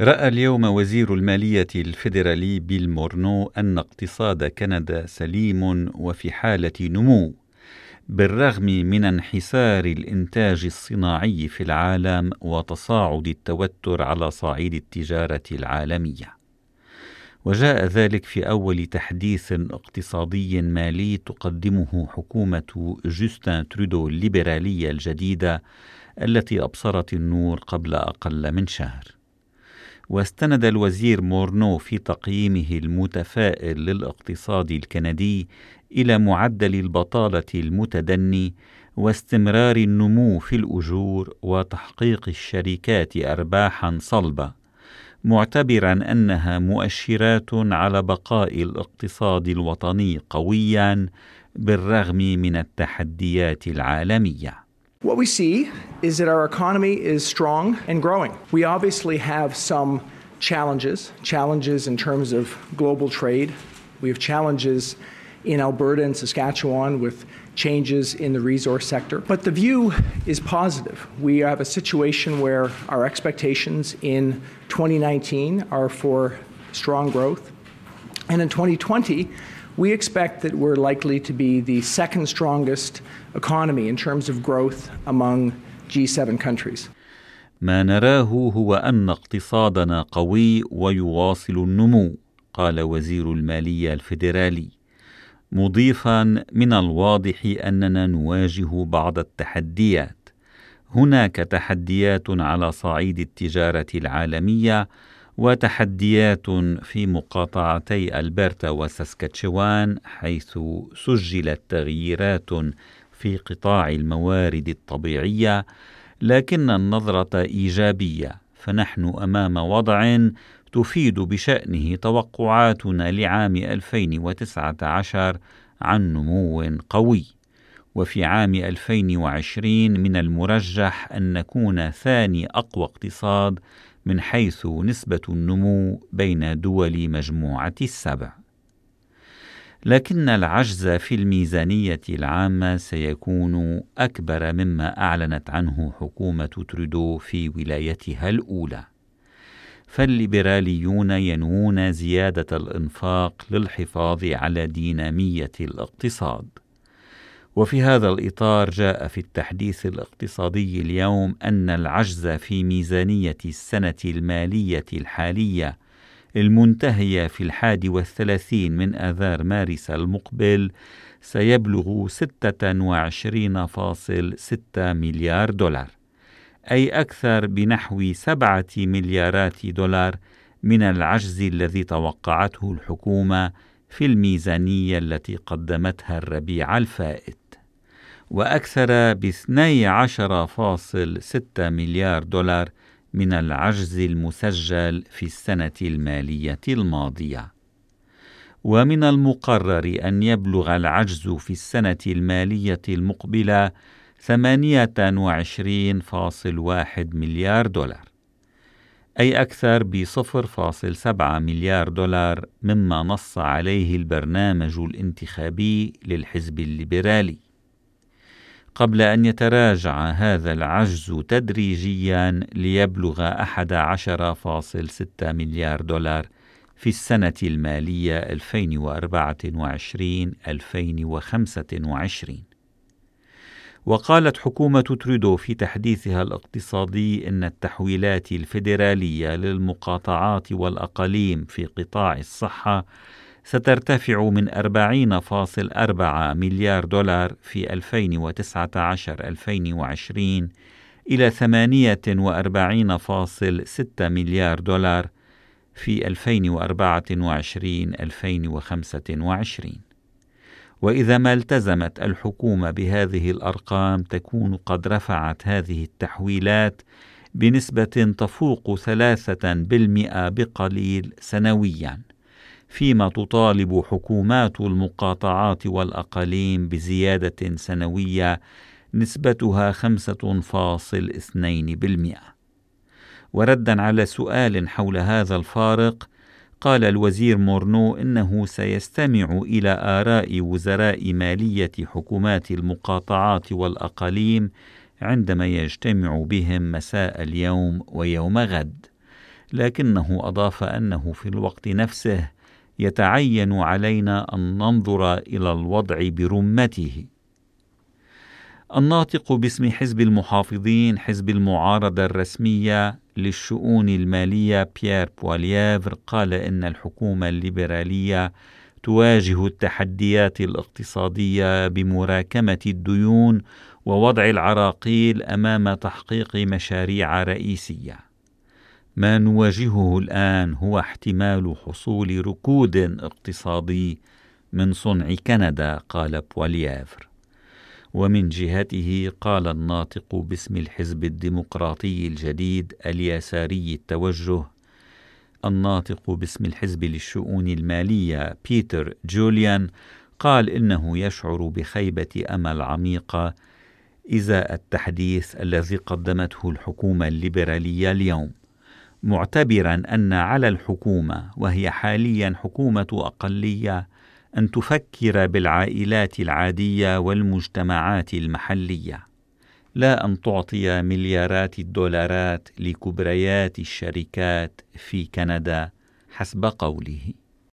رأى اليوم وزير المالية الفيدرالي بيل مورنو أن اقتصاد كندا سليم وفي حالة نمو بالرغم من انحسار الإنتاج الصناعي في العالم وتصاعد التوتر على صعيد التجارة العالمية. وجاء ذلك في أول تحديث اقتصادي مالي تقدمه حكومة جوستن ترودو الليبرالية الجديدة التي أبصرت النور قبل أقل من شهر. واستند الوزير مورنو في تقييمه المتفائل للاقتصاد الكندي إلى معدل البطالة المتدني واستمرار النمو في الأجور وتحقيق الشركات ارباحا صلبة معتبرا أنها مؤشرات على بقاء الاقتصاد الوطني قويا بالرغم من التحديات العالمية. What we see is that our economy is strong and growing. We obviously have some challenges, challenges in terms of global trade. We have challenges in Alberta and Saskatchewan with changes in the resource sector. But the view is positive. We have a situation where our expectations in 2019 are for strong growth. And in 2020, we expect that we're likely to be the second strongest economy in terms of growth among G7 countries. ما نراه هو أن اقتصادنا قوي ويواصل النمو، قال وزير المالية الفيدرالي، مضيفا من الواضح أننا نواجه بعض التحديات. هناك تحديات على صعيد التجارة العالمية وتحديات في مقاطعتي البرتا وساسكاتشوان حيث سجلت تغييرات في قطاع الموارد الطبيعية لكن النظرة إيجابية فنحن أمام وضع تفيد بشأنه توقعاتنا لعام 2019 عن نمو قوي. وفي عام 2020 من المرجح أن نكون ثاني أقوى اقتصاد من حيث نسبة النمو بين دول مجموعة السبع. لكن العجز في الميزانية العامة سيكون أكبر مما أعلنت عنه حكومة ترودو في ولايتها الأولى. فالليبراليون ينوون زيادة الإنفاق للحفاظ على دينامية الاقتصاد. وفي هذا الإطار جاء في التحديث الاقتصادي اليوم أن العجز في ميزانية السنة المالية الحالية المنتهية في الحادي والثلاثين من آذار مارس المقبل سيبلغ ستة وعشرين فاصل ستة مليار دولار أي أكثر بنحو سبعة مليارات دولار من العجز الذي توقعته الحكومة في الميزانية التي قدمتها الربيع الفائت وأكثر ب 12.6 مليار دولار من العجز المسجل في السنة المالية الماضية. ومن المقرر أن يبلغ العجز في السنة المالية المقبلة 28.1 مليار دولار. أي أكثر ب 0.7 مليار دولار مما نص عليه البرنامج الانتخابي للحزب الليبرالي. قبل أن يتراجع هذا العجز تدريجيا ليبلغ 11.6 مليار دولار في السنة المالية 2024-2025 وقالت حكومة ترودو في تحديثها الاقتصادي إن التحويلات الفيدرالية للمقاطعات والأقاليم في قطاع الصحة سترتفع من 40.4 مليار دولار في 2019-2020 إلى 48.6 مليار دولار في 2024-2025 وإذا ما التزمت الحكومة بهذه الأرقام تكون قد رفعت هذه التحويلات بنسبة تفوق ثلاثة بالمئة بقليل سنوياً فيما تطالب حكومات المقاطعات والأقاليم بزيادة سنوية نسبتها 5.2% وردا على سؤال حول هذا الفارق قال الوزير مورنو إنه سيستمع إلى آراء وزراء مالية حكومات المقاطعات والأقاليم عندما يجتمع بهم مساء اليوم ويوم غد. لكنه أضاف أنه في الوقت نفسه يتعين علينا أن ننظر إلى الوضع برمته. الناطق باسم حزب المحافظين حزب المعارضة الرسمية للشؤون المالية بيير بوالييفر قال إن الحكومة الليبرالية تواجه التحديات الاقتصادية بمراكمة الديون ووضع العراقيل أمام تحقيق مشاريع رئيسية. ما نواجهه الآن هو احتمال حصول ركود اقتصادي من صنع كندا قال بواليافر ومن جهته قال الناطق باسم الحزب الديمقراطي الجديد اليساري التوجه الناطق باسم الحزب للشؤون المالية بيتر جوليان قال إنه يشعر بخيبة أمل عميقة ازاء التحديث الذي قدمته الحكومة الليبرالية اليوم معتبرا أن على الحكومة وهي حاليا حكومة أقلية أن تفكر بالعائلات العادية والمجتمعات المحلية. لا أن تعطي مليارات الدولارات لكبريات الشركات في كندا حسب قوله.